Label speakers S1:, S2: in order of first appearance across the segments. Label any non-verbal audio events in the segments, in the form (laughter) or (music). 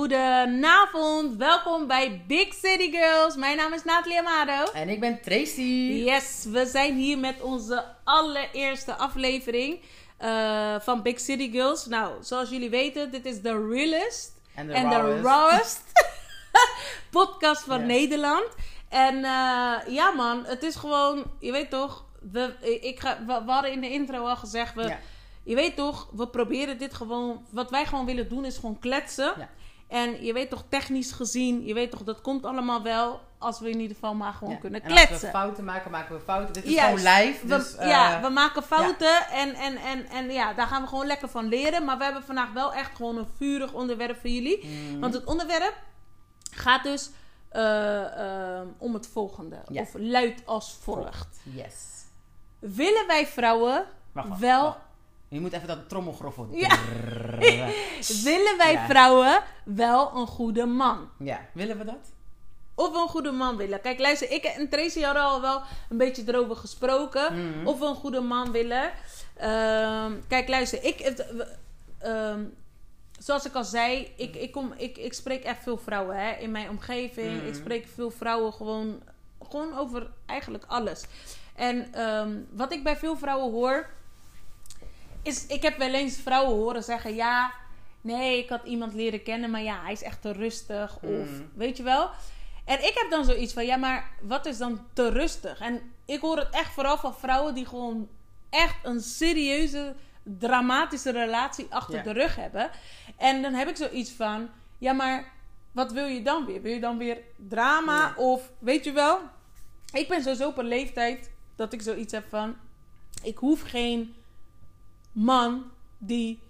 S1: Goedenavond, welkom bij Big City Girls. Mijn naam is Nathalie Amado.
S2: En ik ben Tracy.
S1: Yes, we zijn hier met onze allereerste aflevering uh, van Big City Girls. Nou, zoals jullie weten, dit is de realest
S2: En de rawest. (laughs)
S1: podcast van. Nederland. En eh, ja man, het is gewoon, je weet toch, we, ik ga, we, we hadden in de intro al gezegd, we,
S2: Ja.
S1: je weet toch, we proberen dit gewoon, wat wij gewoon willen doen is gewoon kletsen.
S2: Ja.
S1: En je weet toch, technisch gezien, je weet toch, dat komt allemaal wel als we in ieder geval maar gewoon
S2: Ja.
S1: kunnen
S2: En als we
S1: kletsen.
S2: fouten maken, maken we fouten. Dit is
S1: Juist.
S2: gewoon live.
S1: We,
S2: Dus, eh,
S1: ja, we maken fouten en, en, en, en ja, daar gaan we gewoon lekker van leren. Maar we hebben vandaag wel echt gewoon een vurig onderwerp voor jullie.
S2: mm,
S1: Want het onderwerp gaat dus eh, eh, om het volgende. Of luidt als volgt.
S2: Yes.
S1: Willen wij vrouwen
S2: Wacht, wacht,
S1: wel...
S2: wacht. Je moet even dat trommelgroffel.
S1: Ja. (laughs) Willen wij
S2: Ja.
S1: vrouwen wel een goede man?
S2: Ja, willen we dat?
S1: Of we een goede man willen. Kijk, luister, ik en Tracy hadden al wel een beetje erover gesproken.
S2: Mhm.
S1: Of we een goede man willen. Ehm, kijk, luister, ik. ehm, zoals ik al zei, ik, ik, kom, ik, ik spreek echt veel vrouwen hè, in mijn omgeving.
S2: Mhm.
S1: Ik spreek veel vrouwen gewoon, gewoon over eigenlijk alles. En ehm, wat ik bij veel vrouwen hoor, is: ik heb wel eens vrouwen horen zeggen: ja, nee, ik had iemand leren kennen, maar ja, hij is echt te rustig. Of
S2: Mhm.
S1: weet je wel. En ik heb dan zoiets van: ja, maar wat is dan te rustig? En ik hoor het echt vooral van vrouwen die gewoon echt een serieuze, dramatische relatie achter
S2: Ja.
S1: de rug hebben. En dan heb ik zoiets van: ja, maar wat wil je dan weer? Wil je dan weer drama?
S2: Ja.
S1: Of weet je wel? Ik ben sowieso op een leeftijd dat ik zoiets heb van: ik hoef geen man die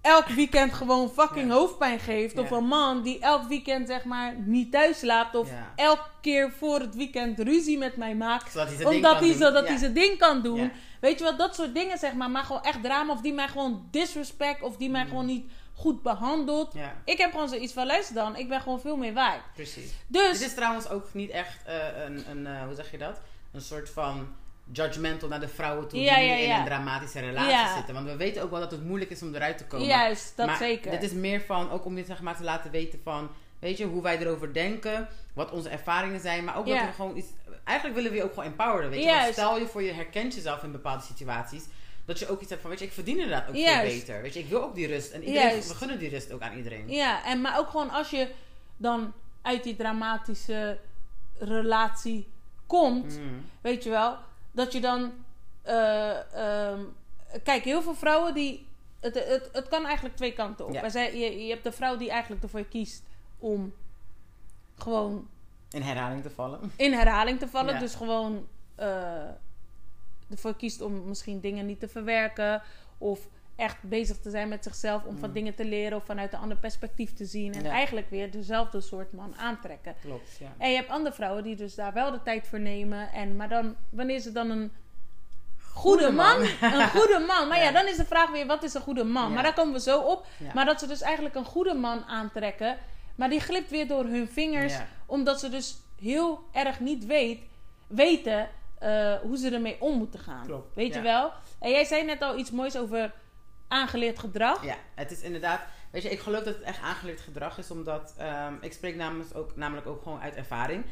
S1: elk weekend gewoon fucking
S2: Ja.
S1: hoofdpijn geeft. Of
S2: Ja.
S1: een man die elk weekend zeg maar niet thuis slaapt. Of
S2: Ja.
S1: elke keer voor het weekend ruzie met mij maakt.
S2: Zodat hij
S1: Omdat hij, zodat hij zijn ding kan doen. Weet je wat, dat soort dingen zeg maar. Maar gewoon echt drama. Of die mij gewoon disrespect. Of die mij
S2: Mm.
S1: gewoon niet goed behandelt.
S2: Ja,
S1: Ik heb gewoon zoiets van, luister dan. Ik ben gewoon veel meer waard.
S2: precies.
S1: Dus,
S2: Dit is trouwens ook niet echt eh, een, een eh, hoe zeg je dat? Een soort van judgmental naar de vrouwen toe
S1: Ja,
S2: die nu in een dramatische relatie zitten. Want we weten ook wel dat het moeilijk is om eruit te komen.
S1: juist, dat
S2: maar
S1: zeker.
S2: Dit is meer van, ook om dit zeg maar te laten weten van, weet je, hoe wij erover denken, wat onze ervaringen zijn, maar ook dat we gewoon iets, eigenlijk willen we je ook gewoon empoweren, weet je. Want stel je voor je herkent jezelf in bepaalde situaties, dat je ook iets hebt van, weet je, ik verdien inderdaad ook
S1: Juist.
S2: veel beter, weet je, ik wil ook die rust en iedereen,
S1: Juist.
S2: we gunnen die rust ook aan iedereen.
S1: Ja, en maar ook gewoon als je dan uit die dramatische relatie komt,
S2: Mm.
S1: weet je wel, dat je dan. eh, ehm, kijk, heel veel vrouwen die. Het, het, het kan eigenlijk twee kanten op.
S2: Ja.
S1: Zijn- Je, je hebt de vrouw die eigenlijk ervoor kiest om gewoon
S2: In herhaling te vallen.
S1: in herhaling te vallen.
S2: Ja.
S1: Dus gewoon eh, ervoor kiest om misschien dingen niet te verwerken. Of echt bezig te zijn met zichzelf om van
S2: Mm.
S1: dingen te leren of vanuit een ander perspectief te zien. En
S2: Ja.
S1: eigenlijk weer dezelfde soort man aantrekken.
S2: Klopt, ja.
S1: En je hebt andere vrouwen die dus daar wel de tijd voor nemen. En, maar dan, wanneer ze dan een goede,
S2: Goede
S1: man,
S2: man. (laughs)
S1: een goede man. Maar ja.
S2: Ja.
S1: dan is de vraag weer, wat is een goede man? Maar daar komen we zo op. Maar dat ze dus eigenlijk een goede man aantrekken. Maar die glipt weer door hun vingers. Omdat ze dus heel erg niet weet, weten eh, hoe ze ermee om moeten gaan.
S2: Klopt,
S1: Weet je wel? En jij zei net al iets moois over aangeleerd gedrag.
S2: Ja, het is inderdaad. Weet je, ik geloof dat het echt aangeleerd gedrag is, omdat ehm, ik spreek namens ook, namelijk ook gewoon uit ervaring.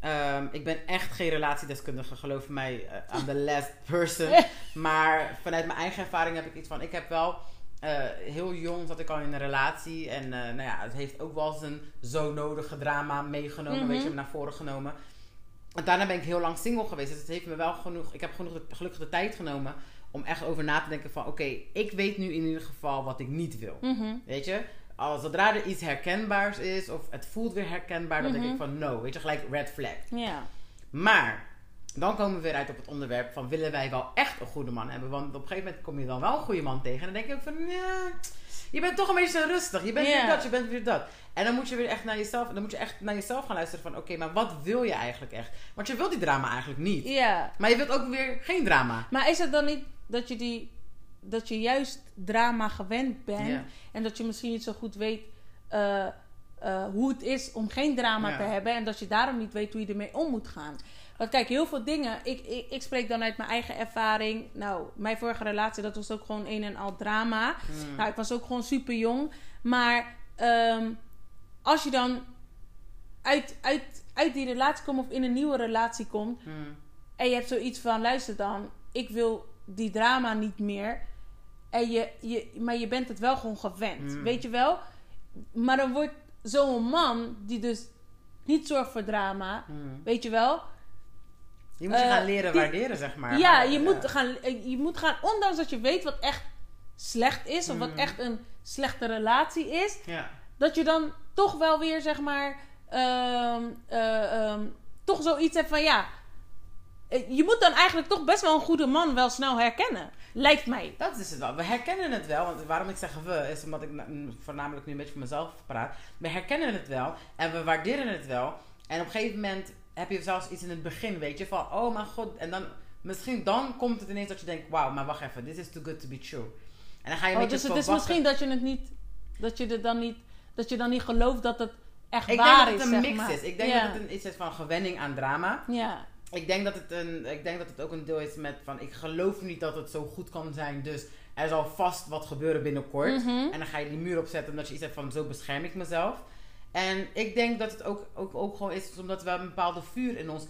S2: Ehm, ik ben echt geen relatiedeskundige, geloof mij, eh, I'm the last person. (laughs) maar vanuit mijn eigen ervaring heb ik iets van, ik heb wel eh, heel jong zat ik al in een relatie en eh, nou ja, het heeft ook wel zijn zo nodige drama meegenomen,
S1: Mhm.
S2: weet je, naar voren genomen. En daarna ben ik heel lang single geweest, dus het heeft me wel genoeg, ik heb genoeg de, gelukkig de tijd genomen om echt over na te denken van, oké, ik weet nu in ieder geval wat ik niet wil.
S1: Mhm.
S2: Weet je? Als zodra er iets herkenbaars is of het voelt weer herkenbaar, dan denk
S1: Mhm.
S2: ik van no. Weet je, gelijk red flag.
S1: Ja.
S2: Maar dan komen we weer uit op het onderwerp van willen wij wel echt een goede man hebben? Want op een gegeven moment kom je dan wel een goede man tegen. En dan denk je ook van ja, je bent toch een beetje zo rustig. Je bent weer dat, je bent weer dat. En dan moet je weer echt naar jezelf, dan moet je echt naar jezelf gaan luisteren van oké, maar wat wil je eigenlijk echt? Want je wilt die drama eigenlijk niet.
S1: ja.
S2: Maar je wilt ook weer geen drama.
S1: Maar is het dan niet dat je die dat je juist drama gewend bent en dat je misschien niet zo goed weet eh, eh, hoe het is om geen drama
S2: Ja.
S1: te hebben en dat je daarom niet weet hoe je ermee om moet gaan. Want kijk, heel veel dingen. Ik, ik, ik spreek dan uit mijn eigen ervaring. Nou, mijn vorige relatie, dat was ook gewoon een en al drama.
S2: Mm.
S1: Nou, ik was ook gewoon super jong. Maar ehm, als je dan uit, uit, uit die relatie komt of in een nieuwe relatie komt.
S2: Mm.
S1: En je hebt zoiets van, luister dan, ik wil die drama niet meer. En je, je, maar je bent het wel gewoon gewend,
S2: Mm.
S1: weet je wel? Maar dan wordt zo'n man die dus niet zorgt voor drama,
S2: Mm.
S1: weet je wel?
S2: Je moet je
S1: Eh,
S2: gaan leren
S1: die-
S2: waarderen, zeg maar.
S1: ja,
S2: Maar,
S1: je
S2: eh,
S1: moet, gaan, eh, je moet gaan, ondanks dat je weet wat echt slecht is, of wat
S2: Mm.
S1: echt een slechte relatie is,
S2: Ja.
S1: dat je dan toch wel weer, zeg maar, ehm, eh, ehm, toch zoiets hebt van ja. Eh, Je moet dan eigenlijk toch best wel een goede man wel snel herkennen. Lijkt mij.
S2: Dat is het wel. We herkennen het wel. Want waarom ik zeg we, is omdat ik na- voornamelijk nu een beetje voor mezelf praat. We herkennen het wel. En we waarderen het wel. En op een gegeven moment heb je zelfs iets in het begin, weet je. Van, oh mijn god. En dan, misschien dan komt het ineens dat je denkt, wauw, maar wacht even. This is too good to be true. En dan ga je een
S1: Oh,
S2: beetje
S1: dus het is misschien dat je het niet. Dat je er dan niet. Dat je dan niet gelooft dat het echt
S2: Ik
S1: waar
S2: denk dat
S1: is.
S2: het een mix
S1: maar.
S2: is. Ik denk
S1: ja.
S2: dat het een, iets is van gewenning aan drama.
S1: Ja.
S2: Ik denk, dat het een, ik denk dat het ook een deel is met van ik geloof niet dat het zo goed kan zijn. Dus er zal vast wat gebeuren binnenkort.
S1: Mhm.
S2: En dan ga je die muur opzetten omdat je iets hebt van zo bescherm ik mezelf. En ik denk dat het ook, ook, ook gewoon is omdat we een bepaalde vuur in ons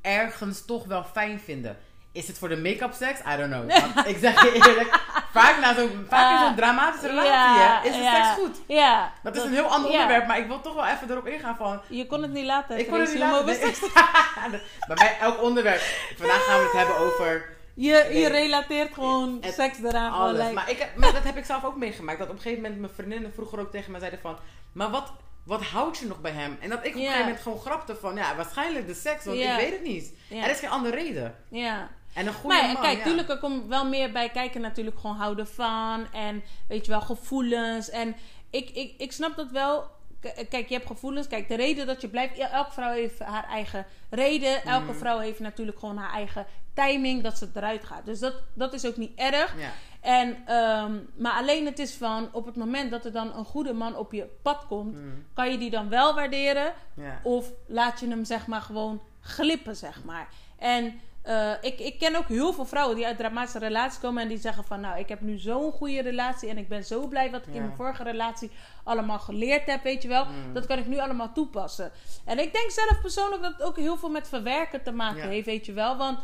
S2: ergens toch wel fijn vinden. Is het voor de make-up seks? I don't know. Want (laughs) ik zeg je eerlijk, vaak, na zo'n vaak in zo'n dramatische relatie hè, is de seks goed.
S1: Ja.
S2: Dat is een heel ander onderwerp, maar ik wil toch wel even erop ingaan van...
S1: Je kon het niet laten.
S2: Ik kon het niet laten. nee. (laughs) bij elk onderwerp. Vandaag gaan we het hebben over
S1: Je, je relateert gewoon
S2: Het-
S1: seks eraan.
S2: alles.
S1: like-
S2: Maar, ik maar dat heb ik zelf ook meegemaakt. Dat op een gegeven moment mijn vriendinnen vroeger ook tegen mij zeiden van... Maar wat, wat houdt je nog bij hem? En dat ik op een gegeven moment gewoon grapte van... Ja, waarschijnlijk de seks, want ik weet het niet. Er is geen andere reden.
S1: ja.
S2: En een goede
S1: Maar
S2: man,
S1: kijk,
S2: ja.
S1: tuurlijk, er komt wel meer bij kijken natuurlijk gewoon houden van. En weet je wel, gevoelens. En ik, ik, ik snap dat wel. Kijk, je hebt gevoelens. Kijk, de reden dat je blijft... Elke vrouw heeft haar eigen reden. Elke
S2: Mhm.
S1: vrouw heeft natuurlijk gewoon haar eigen timing dat ze eruit gaat. Dus dat, dat is ook niet erg.
S2: Ja.
S1: En, ehm, maar alleen het is van... Op het moment dat er dan een goede man op je pad komt...
S2: Mm,
S1: Kan je die dan wel waarderen?
S2: ja.
S1: Of laat je hem zeg maar gewoon glippen, zeg maar. En eh, ik, ik ken ook heel veel vrouwen die uit dramatische relaties komen en die zeggen van nou, ik heb nu zo'n goede relatie en ik ben zo blij wat ik in mijn vorige relatie allemaal geleerd heb, weet je wel.
S2: Mm.
S1: Dat kan ik nu allemaal toepassen. En ik denk zelf persoonlijk dat het ook heel veel met verwerken te maken
S2: Ja.
S1: heeft, weet je wel. Want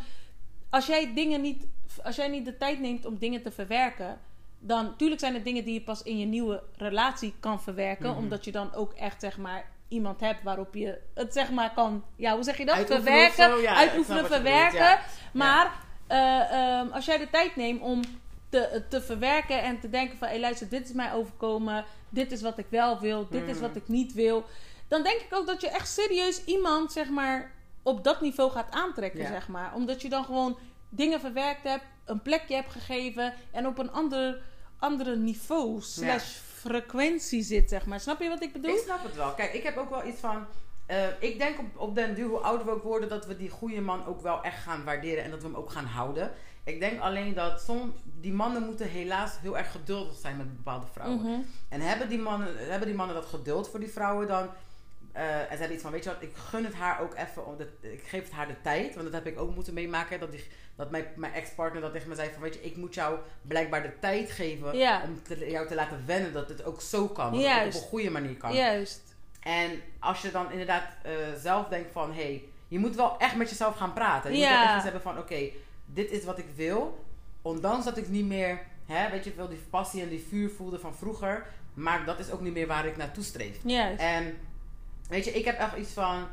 S1: als jij dingen niet, als jij niet de tijd neemt om dingen te verwerken, dan natuurlijk zijn er dingen die je pas in je nieuwe relatie kan verwerken,
S2: Mhm.
S1: omdat je dan ook echt zeg maar iemand hebt waarop je het zeg maar kan, ja, hoe zeg je dat?
S2: Uitoefenen
S1: verwerken?
S2: Ja,
S1: uitoefenen, verwerken.
S2: bedoelt, ja.
S1: Maar eh, ehm, als jij de tijd neemt om te, te verwerken en te denken van, hé luister, dit is mij overkomen, dit is wat ik wel wil, dit is
S2: Mhm.
S1: wat ik niet wil, dan denk ik ook dat je echt serieus iemand zeg maar op dat niveau gaat aantrekken,
S2: Ja.
S1: zeg maar, omdat je dan gewoon dingen verwerkt hebt, een plekje hebt gegeven en op een ander, andere niveau slash frequentie zit, zeg maar. Snap je wat ik bedoel?
S2: Ik snap het wel. Kijk, ik heb ook wel iets van... eh, ik denk op, op den duur, hoe ouder we ook worden, dat we die goede man ook wel echt gaan waarderen en dat we hem ook gaan houden. Ik denk alleen dat soms die mannen moeten helaas heel erg geduldig zijn met bepaalde vrouwen.
S1: Mhm.
S2: En hebben die, mannen, hebben die mannen dat geduld voor die vrouwen dan? Eh, en ze hebben iets van, weet je wat, ik gun het haar ook even, om de- ik geef het haar de tijd. Want dat heb ik ook moeten meemaken. Dat, die, dat mijn, mijn ex-partner dat tegen me zei van, weet je, ik moet jou blijkbaar de tijd geven
S1: Ja.
S2: om te- jou te laten wennen dat het ook zo kan. Dat het op een goede manier kan.
S1: Juist.
S2: En als je dan inderdaad eh, zelf denkt van, hé, hey, je moet wel echt met jezelf gaan praten. Je
S1: Ja.
S2: moet wel echt eens hebben van, oké, dit is wat ik wil. Ondanks dat ik niet meer, hè, weet je wel, die passie en die vuur voelde van vroeger. Maar dat is ook niet meer waar ik naartoe streef.
S1: Juist.
S2: En weet je, ik heb echt iets van,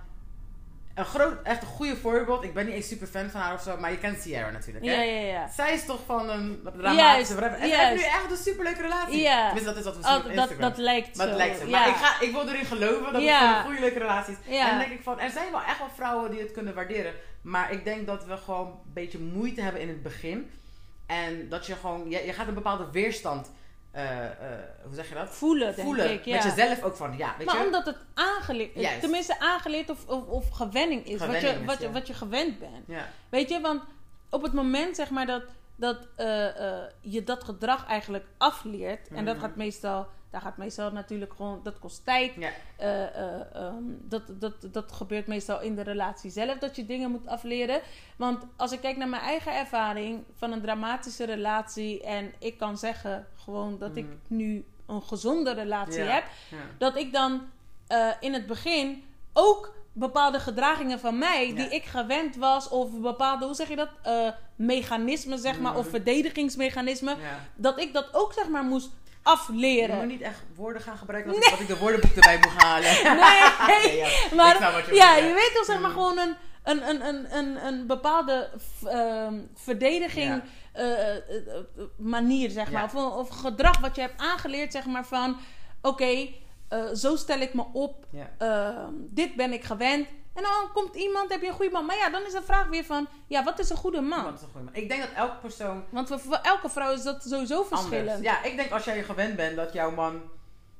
S2: een groot, echt een goede voorbeeld. Ik ben niet eens super fan van haar of zo, maar je kent Sierra natuurlijk, hè?
S1: Ja, ja, ja.
S2: Zij is toch van een dramatische whatever. En heeft
S1: juist.
S2: nu echt een superleuke relatie.
S1: Ja.
S2: Tenminste, dat is wat we zien
S1: Oh,
S2: op
S1: dat,
S2: Instagram.
S1: dat lijkt
S2: Maar
S1: zo.
S2: lijkt zo. Maar ik, ga, ik wil erin geloven dat
S1: Ja.
S2: het een goede leuke relatie is.
S1: Ja.
S2: En dan denk ik van, er zijn wel echt wel vrouwen die het kunnen waarderen. Maar ik denk dat we gewoon een beetje moeite hebben in het begin. En dat je gewoon, je, je gaat een bepaalde weerstand, eh, eh, hoe zeg je dat?
S1: voelen, denk
S2: Voelen.
S1: ik. Ja.
S2: Met jezelf ook van, ja, weet
S1: maar
S2: je.
S1: omdat het aangeleerd,
S2: Juist.
S1: tenminste aangeleerd of, of, of gewenning is.
S2: Gewenning
S1: wat, je,
S2: is,
S1: wat,
S2: ja.
S1: wat je gewend bent.
S2: Ja.
S1: Weet je, want op het moment zeg maar dat, dat eh, eh, je dat gedrag eigenlijk afleert. En dat
S2: Mhm.
S1: gaat meestal, daar gaat meestal natuurlijk gewoon, dat kost tijd.
S2: Ja.
S1: Eh, eh, ehm, dat, dat, dat gebeurt meestal in de relatie zelf, dat je dingen moet afleren. Want als ik kijk naar mijn eigen ervaring van een dramatische relatie en ik kan zeggen gewoon dat ik
S2: Mhm.
S1: nu een gezonde relatie
S2: Ja.
S1: heb, dat ik dan eh, in het begin ook bepaalde gedragingen van mij,
S2: Ja.
S1: die ik gewend was, of bepaalde, hoe zeg je dat, mechanismen, zeg maar, of
S2: Mhm.
S1: verdedigingsmechanismen,
S2: Ja.
S1: dat ik dat ook, zeg maar, moest
S2: Je
S1: afleren.
S2: moet niet echt woorden gaan gebruiken dat, ik, de woordenboek erbij moet halen. (laughs) (laughs)
S1: Nee,
S2: ja. (laughs)
S1: maar
S2: je
S1: ja, je weet toch zeg maar
S2: Mm.
S1: gewoon een, een, een, een, een, een bepaalde ehm, verdediging
S2: Ja.
S1: eh, eh, eh, manier zeg maar
S2: Ja.
S1: of, of gedrag wat je hebt aangeleerd zeg maar van oké zo stel ik me op ehm, dit ben ik gewend en dan komt iemand heb je een goede man maar ja dan is de vraag weer van ja wat is een goede man
S2: Dat is een goeie man. Ik denk dat elke persoon
S1: want voor, voor elke vrouw is dat sowieso verschillend
S2: anders. Ja, ik denk als jij je gewend bent dat jouw man,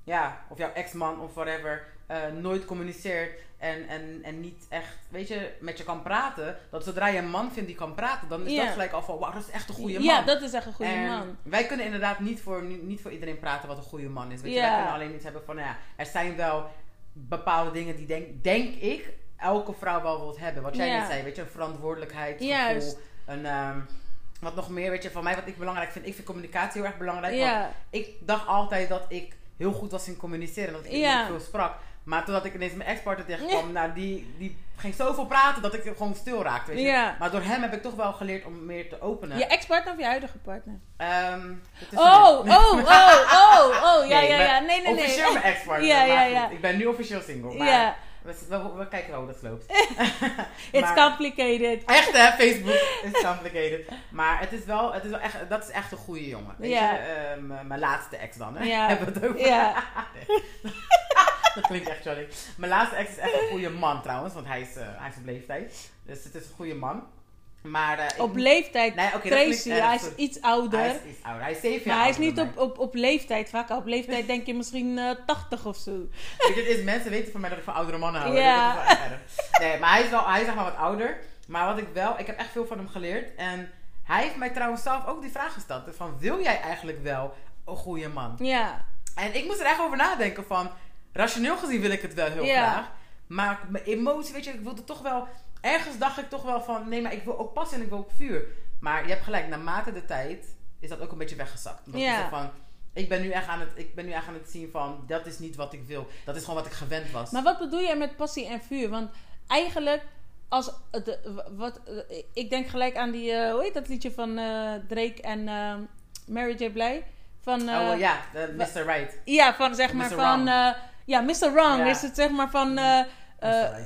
S2: ja, of jouw ex-man of whatever, eh, nooit communiceert en, en, en niet echt, weet je, met je kan praten. Dat zodra je een man vindt die kan praten, dan is dat gelijk al van, wauw, dat is echt een goede man.
S1: ja dat is echt een goede
S2: en
S1: man
S2: wij kunnen inderdaad niet voor, niet, voor iedereen praten wat een goede man is. Weet je? Wij kunnen alleen iets hebben van, nou ja, er zijn wel bepaalde dingen die denk, denk ik elke vrouw wel wilt hebben. Wat jij
S1: Ja.
S2: net zei, weet je, een verantwoordelijkheidsgevoel.
S1: Juist.
S2: Een, ehm, wat nog meer, weet je, van mij wat ik belangrijk vind. Ik vind communicatie heel erg belangrijk. Want ik dacht altijd dat ik heel goed was in communiceren. Dat ik
S1: Ja.
S2: veel sprak. Maar totdat ik ineens mijn ex-partner tegenkwam, nou, die, die ging zoveel praten dat ik gewoon stil raakte. Weet je?
S1: Ja.
S2: Maar door hem heb ik toch wel geleerd om meer te openen.
S1: je ex-partner of je huidige partner
S2: Ehm,
S1: Oh, oh, oh, oh, oh, ja,
S2: Nee,
S1: ja, ja. Nee, nee, nee.
S2: Officieel mijn ex-partner. (laughs)
S1: Ja, ja,
S2: goed,
S1: ja.
S2: Ik ben nu officieel single. Maar
S1: Ja,
S2: we, we, we kijken hoe dat loopt. (laughs)
S1: it's
S2: Maar-
S1: complicated. (laughs)
S2: Echt hè, Facebook is complicated. Maar het is wel, het is wel echt, dat is echt een goede jongen. Weet je, Ehm, mijn laatste ex dan, hè?
S1: Ja. (laughs)
S2: Hebben we het over?
S1: Ja.
S2: Dat klinkt echt jolly. Mijn laatste ex is echt een goede man trouwens, want hij is, eh, hij is op leeftijd. Dus het is een goede man. Maar eh,
S1: Op leeftijd,
S2: Nee,
S1: Tracy,
S2: erg,
S1: hij is iets ouder.
S2: hij is iets ouder. Hij is jaar
S1: maar hij is niet op, op, op leeftijd vaak. Op leeftijd denk je misschien eh 80 of zo. (laughs)
S2: Weet je, is, mensen weten van mij dat ik van oudere mannen hou.
S1: Ja.
S2: Dat is wel echt erg. Nee, maar hij is wel, hij is zeg maar wat ouder. Maar wat ik wel, ik heb echt veel van hem geleerd. En hij heeft mij trouwens zelf ook die vraag gesteld. Van, wil jij eigenlijk wel een goede man?
S1: Ja,
S2: En ik moest er echt over nadenken van... Rationeel gezien wil ik het wel heel
S1: Ja.
S2: graag. Maar mijn emotie, weet je, ik wilde toch wel... Ergens dacht ik toch wel van... Nee, maar ik wil ook passie en ik wil ook vuur. Maar je hebt gelijk, naarmate de tijd... Is dat ook een beetje weggezakt. Omdat
S1: Ja.
S2: van... Ik ben, nu echt aan het, ik ben nu echt aan het zien van... Dat is niet wat ik wil. Dat is gewoon wat ik gewend was.
S1: maar wat bedoel jij met passie en vuur? Want eigenlijk, als de, wat, ik denk gelijk aan die, eh, hoe heet dat liedje van eh, Drake en eh, Mary J. Blige? Van, eh,
S2: oh ja, Mr. Right.
S1: Ja, van zeg maar
S2: Mr.
S1: van. Eh, ja, Mr. Wrong
S2: Ja.
S1: is het zeg maar van. eh, eh,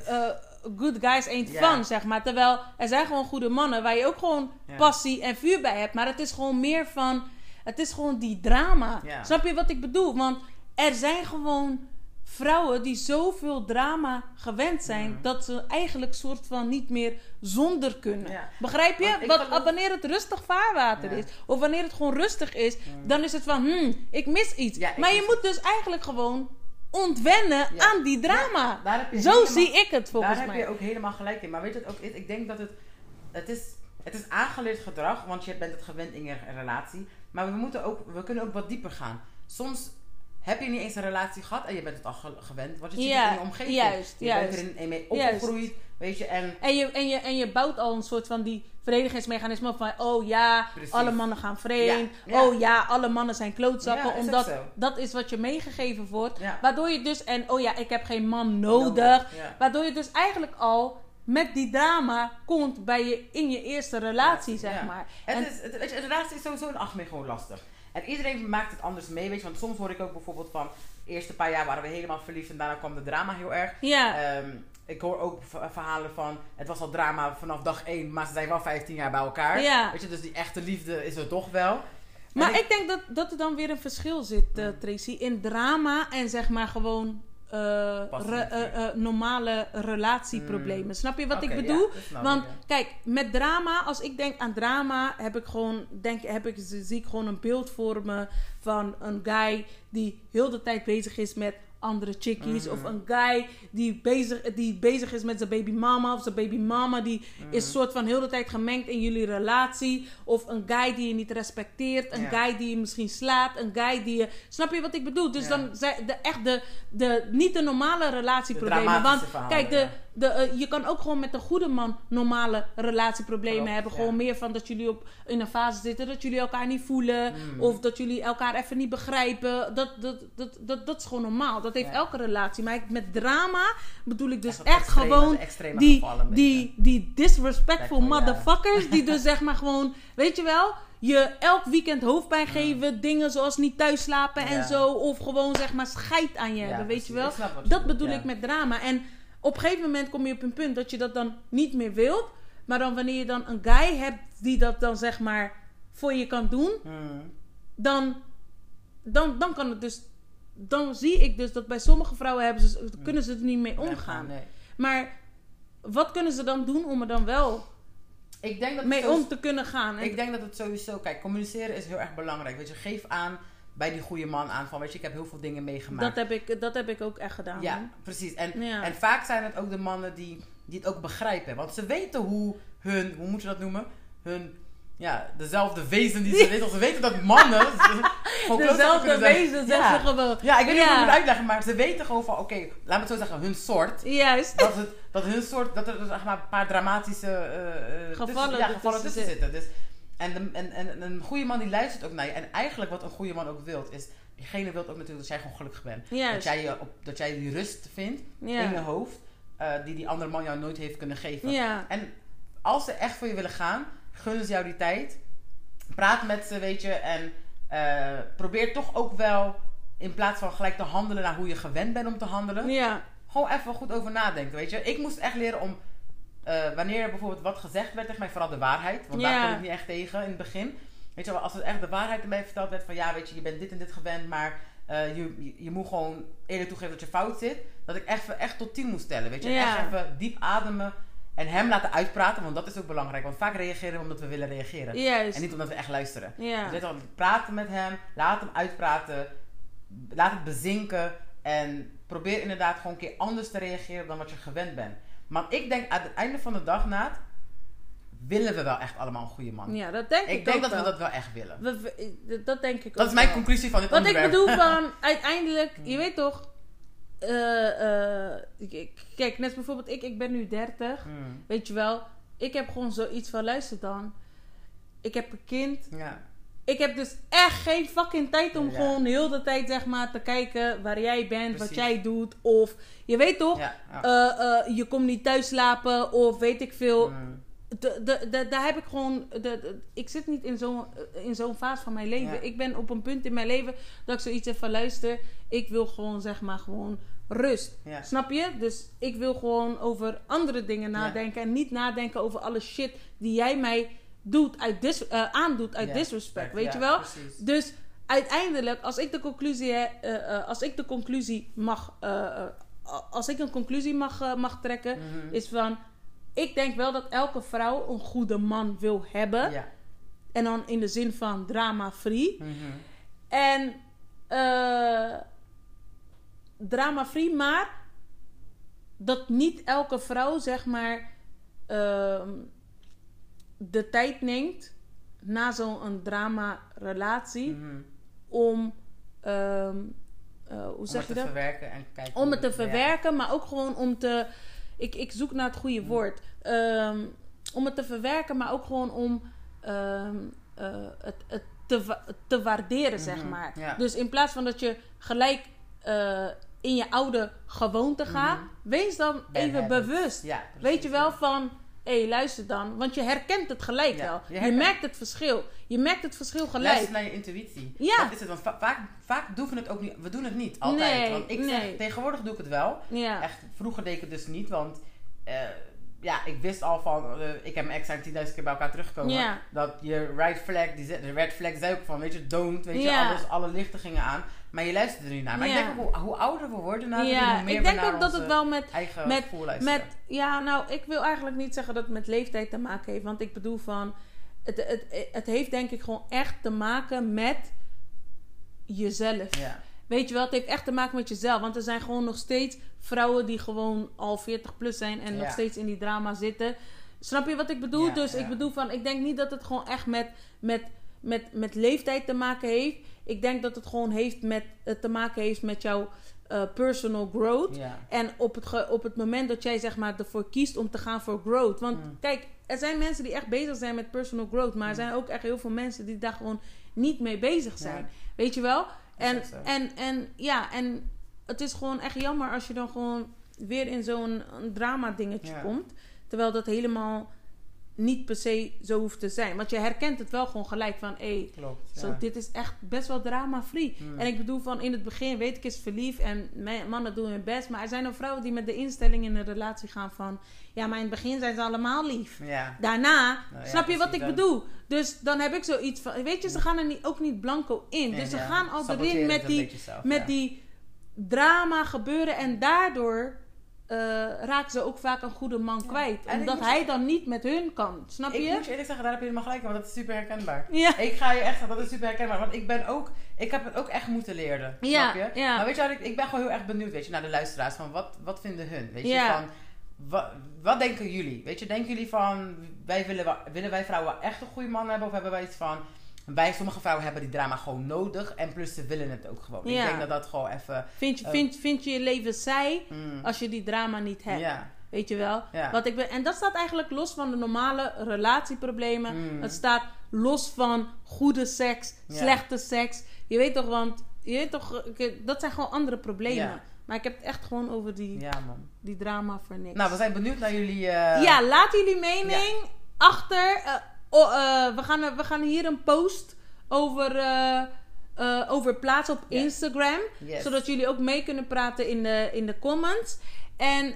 S2: Right.
S1: Good guys ain't fun, zeg maar. Terwijl er zijn gewoon goede mannen waar je ook gewoon passie en vuur bij hebt. Maar het is gewoon meer van. Het is gewoon die drama. Snap je wat ik bedoel? Want er zijn gewoon vrouwen die zoveel drama gewend zijn
S2: Mhm.
S1: dat ze eigenlijk soort van niet meer zonder kunnen.
S2: Ja.
S1: Begrijp je?
S2: Want geloof-
S1: wanneer het rustig vaarwater
S2: Ja.
S1: is, of wanneer het gewoon rustig is, dan is het van, hmm, ik mis iets.
S2: Ja, ik
S1: maar je moet dus eigenlijk gewoon ontwennen
S2: Ja.
S1: aan die drama.
S2: Daar
S1: Zo
S2: helemaal-
S1: zie ik het volgens
S2: Daar
S1: mij.
S2: heb je ook helemaal gelijk in. Maar weet je wat ook is? Ik denk dat het... Het is, het is aangeleerd gedrag, want je bent het gewend in je relatie. Maar we, moeten ook, we kunnen ook wat dieper gaan. Soms heb je niet eens een relatie gehad en je bent het al ge- gewend. Want je ziet
S1: Ja,
S2: in je omgeving.
S1: juist,
S2: je
S1: juist.
S2: bent erin mee
S1: Juist.
S2: opgegroeid. Weet je, en...
S1: En je, en, je, en je bouwt al een soort van die verdedigingsmechanisme van... Oh ja,
S2: Precies.
S1: alle mannen gaan vreemd.
S2: Ja, ja.
S1: Oh ja, alle mannen zijn klootzakken. Omdat dat is wat je meegegeven wordt. Waardoor je dus... En oh ja, ik heb geen man nodig. Waardoor je dus eigenlijk al met die drama komt bij je in je eerste relatie, zeg maar.
S2: Het
S1: En-
S2: is, het, weet je, een relatie is sowieso algemeen gewoon lastig. En iedereen maakt het anders mee, weet je. Want soms hoor ik ook bijvoorbeeld van... De eerste paar jaar waren we helemaal verliefd en daarna kwam de drama heel erg.
S1: Ja,
S2: Ehm, ik hoor ook verhalen van... Het was al drama vanaf dag 1, maar ze zijn wel 15 jaar bij elkaar.
S1: Ja.
S2: Weet je, dus die echte liefde is er toch wel.
S1: maar ik denk dat, dat er dan weer een verschil zit, eh, Tracy, in drama en zeg maar gewoon eh, re- eh, eh, normale relatieproblemen. Snap je wat ik bedoel?
S2: ja,
S1: Want
S2: ik, ja.
S1: kijk, met drama, als ik denk aan drama, heb ik gewoon, denk, heb ik, zie ik gewoon een beeld voor me van een guy die heel de tijd bezig is met andere chickies.
S2: Mhm.
S1: Of een guy die bezig, die bezig is met zijn baby mama. Of zijn baby mama die
S2: Mhm.
S1: is soort van heel de tijd gemengd in jullie relatie. Of een guy die je niet respecteert. Een guy die je misschien slaat. Een guy die je... Snap je wat ik bedoel? Dus dan zijn de, echt de, de, niet de normale relatieproblemen. Want
S2: verhalen,
S1: kijk, de,
S2: ja.
S1: De, eh, je kan ook gewoon met een goede man normale relatieproblemen
S2: Klopt,
S1: hebben.
S2: ja.
S1: Gewoon meer van dat jullie op, in een fase zitten dat jullie elkaar niet voelen.
S2: Mm.
S1: Of dat jullie elkaar even niet begrijpen. Dat, dat, dat, dat, dat is gewoon normaal. Dat heeft
S2: Ja.
S1: elke relatie. Maar met drama bedoel ik dus
S2: Echt
S1: echt,
S2: op extreme-
S1: gewoon die,
S2: gevallen
S1: die, die disrespectful
S2: ja.
S1: motherfuckers. Die (laughs) dus zeg maar gewoon, weet je wel, je elk weekend hoofdpijn geven. Dingen zoals niet thuis slapen en
S2: Ja.
S1: zo. Of gewoon zeg maar scheid aan je
S2: Ja,
S1: hebben, weet je wel. Dat bedoel ik met drama. En op een gegeven moment kom je op een punt dat je dat dan niet meer wilt. Maar dan wanneer je dan een guy hebt die dat dan zeg maar voor je kan doen.
S2: Mm.
S1: Dan, dan, dan kan het dus... Dan zie ik dus dat bij sommige vrouwen hebben ze, kunnen ze er niet mee omgaan.
S2: Nee.
S1: Maar wat kunnen ze dan doen om er dan wel
S2: Ik denk dat
S1: mee om te kunnen gaan? En-
S2: Ik denk dat het sowieso, kijk, communiceren is heel erg belangrijk. Weet je, geef aan bij die goede man aan van, weet je, ik heb heel veel dingen meegemaakt.
S1: dat, heb ik, dat heb ik ook echt gedaan.
S2: Ja, precies. En,
S1: Ja.
S2: en vaak zijn het ook de mannen die, die het ook begrijpen. Want ze weten hoe hun, hoe moet je dat noemen? Hun, ja, dezelfde wezen die ze (laughs) weten. Ze weten dat mannen (laughs)
S1: Dezelfde wezen,
S2: ja.
S1: ze gewoon.
S2: Ja, ik weet niet hoe ik
S1: Ja.
S2: het moet uitleggen, maar ze weten gewoon van, oké, laat me het zo zeggen, hun soort.
S1: Juist.
S2: Dat, het, dat hun soort, dat er zeg maar, een paar dramatische eh,
S1: Gevallen
S2: tussen, ja, gevallen tussen
S1: zitten.
S2: zitten. Dus, en, de- en, en een goede man die luistert ook naar je. En eigenlijk wat een goede man ook wilt, is, diegene wil ook natuurlijk dat jij gewoon gelukkig bent. Dat jij, je op, dat jij die rust vindt in je hoofd, eh, die die andere man jou nooit heeft kunnen geven. En als ze echt voor je willen gaan, gunnen ze jou die tijd. Praat met ze, weet je. En eh, probeer toch ook wel, in plaats van gelijk te handelen naar hoe je gewend bent om te handelen,
S1: Ja.
S2: gewoon even goed over nadenken, weet je. Ik moest echt leren om, eh, wanneer er bijvoorbeeld wat gezegd werd tegen mij, vooral de waarheid. Want daar kon ik niet echt tegen in het begin. Weet je wel, als het echt de waarheid erbij verteld werd van, ja, weet je, je bent dit en dit gewend, maar eh, je, je, je moet gewoon eerlijk toegeven dat je fout zit. Dat ik echt, echt tot tien moest stellen, weet je. Echt even diep ademen en hem laten uitpraten, want dat is ook belangrijk. Want vaak reageren we omdat we willen reageren. En niet omdat we echt luisteren.
S1: Ja.
S2: Dus weet je wel, praten met hem, laat hem uitpraten, laat het bezinken en probeer inderdaad gewoon een keer anders te reageren dan wat je gewend bent. Maar ik denk aan het einde van de dag na, willen we wel echt allemaal een goede man.
S1: Ja, dat denk ik,
S2: ik denk dat we dat wel echt willen.
S1: We- we- dat denk ik
S2: Dat
S1: ook
S2: is mijn
S1: wel.
S2: conclusie van dit
S1: Wat ik
S2: onderwerp.
S1: bedoel van, (laughs) uiteindelijk, je weet toch... eh, eh, kijk, net bijvoorbeeld ik, ik ben nu 30.
S2: Hmm,
S1: Weet je wel, ik heb gewoon zoiets van, luister dan. Ik heb een kind.
S2: Ja.
S1: Ik heb dus echt geen fucking tijd om
S2: Ja.
S1: gewoon heel de tijd zeg maar te kijken waar jij bent, wat jij doet. Of, je weet toch,
S2: Ja, ja.
S1: eh, eh, je komt niet thuis slapen of weet ik veel. De, de, de- daar heb ik gewoon. Ik zit niet in zo'n in zo'n fase van mijn leven. Ik ben op een punt in mijn leven dat ik zoiets heb van luister. Ik wil gewoon zeg maar gewoon rust.
S2: Ja.
S1: Snap je? Dus ik wil gewoon over andere dingen nadenken. En niet nadenken over alle shit die jij mij doet uit dis, eh, aandoet uit disrespect. Weet je wel?
S2: precies.
S1: Dus uiteindelijk, als ik de conclusie, eh, als ik de conclusie mag, als ik een conclusie mag, mag trekken,
S2: Mhm.
S1: is van, ik denk wel dat elke vrouw een goede man wil hebben.
S2: Ja.
S1: En dan in de zin van drama-free.
S2: Mhm.
S1: En drama-free, maar dat niet elke vrouw, zeg maar, ehm, de tijd neemt na zo'n drama-relatie
S2: Mhm.
S1: om, ehm, eh, hoe
S2: Om
S1: zeg
S2: het
S1: je
S2: te
S1: dat?
S2: verwerken en kijken.
S1: Om het te
S2: ja.
S1: verwerken, maar ook gewoon om te. Ik, ik zoek naar het goede
S2: Mm.
S1: woord. Ehm, om het te verwerken, maar ook gewoon om ehm, eh, het, het te, wa- te waarderen, zeg
S2: Mhm,
S1: maar.
S2: ja.
S1: Dus in plaats van dat je gelijk eh, in je oude gewoonte gaat,
S2: Mhm.
S1: wees dan even bewust.
S2: Ja,
S1: Weet je wel van. Hé, hey, luister dan. Want je herkent het gelijk
S2: Ja,
S1: wel.
S2: je
S1: merkt het verschil. Je merkt het verschil gelijk.
S2: Luister naar je intuïtie.
S1: Ja.
S2: Dat is het. Want va- vaak, vaak doen we het ook niet. We doen het niet. Altijd.
S1: Nee,
S2: want ik
S1: nee.
S2: tegenwoordig doe ik het wel.
S1: Ja.
S2: Echt, vroeger deed ik het dus niet. Want eh, ja, ik wist al van... eh, ik heb mijn ex zijn 10.000 keer bij elkaar teruggekomen.
S1: Ja.
S2: Dat je right flag... Die, de red flag zei ook van... Weet je, don't. Weet je, alles, alle lichten gingen aan. Maar je luistert er niet naar. Maar
S1: Ja.
S2: ik denk ook hoe, hoe ouder we worden... Nou,
S1: ja,
S2: hoe meer
S1: ik
S2: we
S1: denk
S2: naar
S1: ook dat het wel met
S2: eigen
S1: met- ja, nou, ik wil eigenlijk niet zeggen dat het met leeftijd te maken heeft. Want ik bedoel van... Het, het, het heeft denk ik gewoon echt te maken met jezelf.
S2: Ja.
S1: Weet je wel, het heeft echt te maken met jezelf. Want er zijn gewoon nog steeds vrouwen die gewoon al 40 plus zijn en
S2: Ja.
S1: nog steeds in die drama zitten. Snap je wat ik bedoel?
S2: Ja,
S1: dus ik bedoel van, ik denk niet dat het gewoon echt met, met met, met leeftijd te maken heeft. Ik denk dat het gewoon heeft met, eh, te maken heeft met jouw eh, personal growth.
S2: Ja.
S1: En op het, op het moment dat jij zeg maar ervoor kiest om te gaan voor growth. Want
S2: Mm.
S1: kijk, er zijn mensen die echt bezig zijn met personal growth. Maar er zijn ook echt heel veel mensen die daar gewoon niet mee bezig zijn.
S2: Ja.
S1: Weet je wel? En, en, en ja, en het is gewoon echt jammer als je dan gewoon weer in zo'n drama dingetje
S2: Ja.
S1: komt. Terwijl dat helemaal niet per se zo hoeft te zijn. Want je herkent het wel gewoon gelijk van... Hé,
S2: Klopt.
S1: zo,
S2: ja.
S1: dit is echt best wel drama-free.
S2: Mm.
S1: En ik bedoel van in het begin weet ik is verliefd en mannen doen hun best. Maar er zijn ook vrouwen die met de instelling in een relatie gaan van... Ja, maar in het begin zijn ze allemaal lief.
S2: Ja.
S1: Daarna,
S2: Nou ja,
S1: snap je wat ik
S2: dan-
S1: bedoel? Dus dan heb ik zoiets van... Weet je, ze gaan er niet, ook niet blanco in.
S2: Nee,
S1: dus ze gaan al erin met die,
S2: zelf,
S1: met die drama gebeuren. En daardoor eh, raken ze ook vaak een goede man kwijt.
S2: En ik
S1: Omdat hij dan niet met hun kan. Snap
S2: Ik
S1: je?
S2: moet je eerlijk zeggen, daar heb je helemaal gelijk in, want dat is super herkenbaar.
S1: Ja.
S2: Ik ga je echt zeggen, dat is super herkenbaar. Want ik ben ook, ik heb het ook echt moeten leren.
S1: Ja,
S2: snap je?
S1: ja.
S2: Maar weet je wat, ik, ik ben gewoon heel erg benieuwd, weet je, naar de luisteraars. Van wat, wat vinden hun? Weet je, van, wat, wat denken jullie? Weet je, denken jullie van, wij willen, willen wij vrouwen echt een goede man hebben? Of hebben wij iets van, wij, sommige vrouwen hebben die drama gewoon nodig. En plus ze willen het ook gewoon.
S1: Ja.
S2: Ik denk dat dat gewoon even...
S1: Vind, je,
S2: Eh.
S1: vind, vind je je leven saai
S2: mm,
S1: als je die drama niet hebt?
S2: ja,
S1: Weet je wel?
S2: Ja.
S1: Wat ik ben, en dat staat eigenlijk los van de normale relatieproblemen.
S2: Mm.
S1: Het staat los van goede seks, slechte seks. Je weet toch, want je weet toch, dat zijn gewoon andere problemen. Maar ik heb het echt gewoon over die,
S2: ja man.
S1: die drama voor niks.
S2: Nou, we zijn benieuwd naar jullie... eh,
S1: ja, laat jullie mening achter. eh, oh, eh, we, gaan, we gaan hier een post over, eh, eh, over plaatsen op
S2: Yes.
S1: Instagram.
S2: Yes.
S1: Zodat jullie ook mee kunnen praten in de, in de comments. En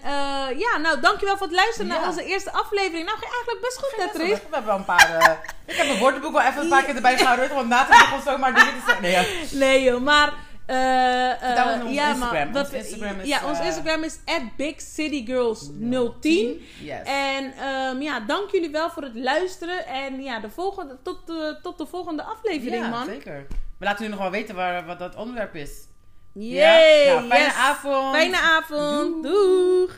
S1: ja, nou dankjewel voor het luisteren
S2: Ja.
S1: naar onze eerste aflevering. Nou, ging eigenlijk best goed, Patrick.
S2: We hebben wel een paar... ik heb mijn woordenboek wel even een paar keer erbij gehouden. Want na te begon zomaar dingen te zeggen. Nee, ja.
S1: Nee joh, maar...
S2: eens onze
S1: ja,
S2: Instagram.
S1: maar
S2: Ons Instagram is,
S1: ja, ons
S2: eh,
S1: Instagram is @bigcitygirls010.
S2: Yes.
S1: En ehm, ja, dank jullie wel voor het luisteren. En ja, de volgende, tot, de, tot de volgende aflevering,
S2: ja,
S1: man.
S2: zeker. We laten jullie nog wel weten waar, wat dat onderwerp is.
S1: Yay,
S2: Ja? Nou, fijne
S1: yes.
S2: avond.
S1: Fijne avond. Doei.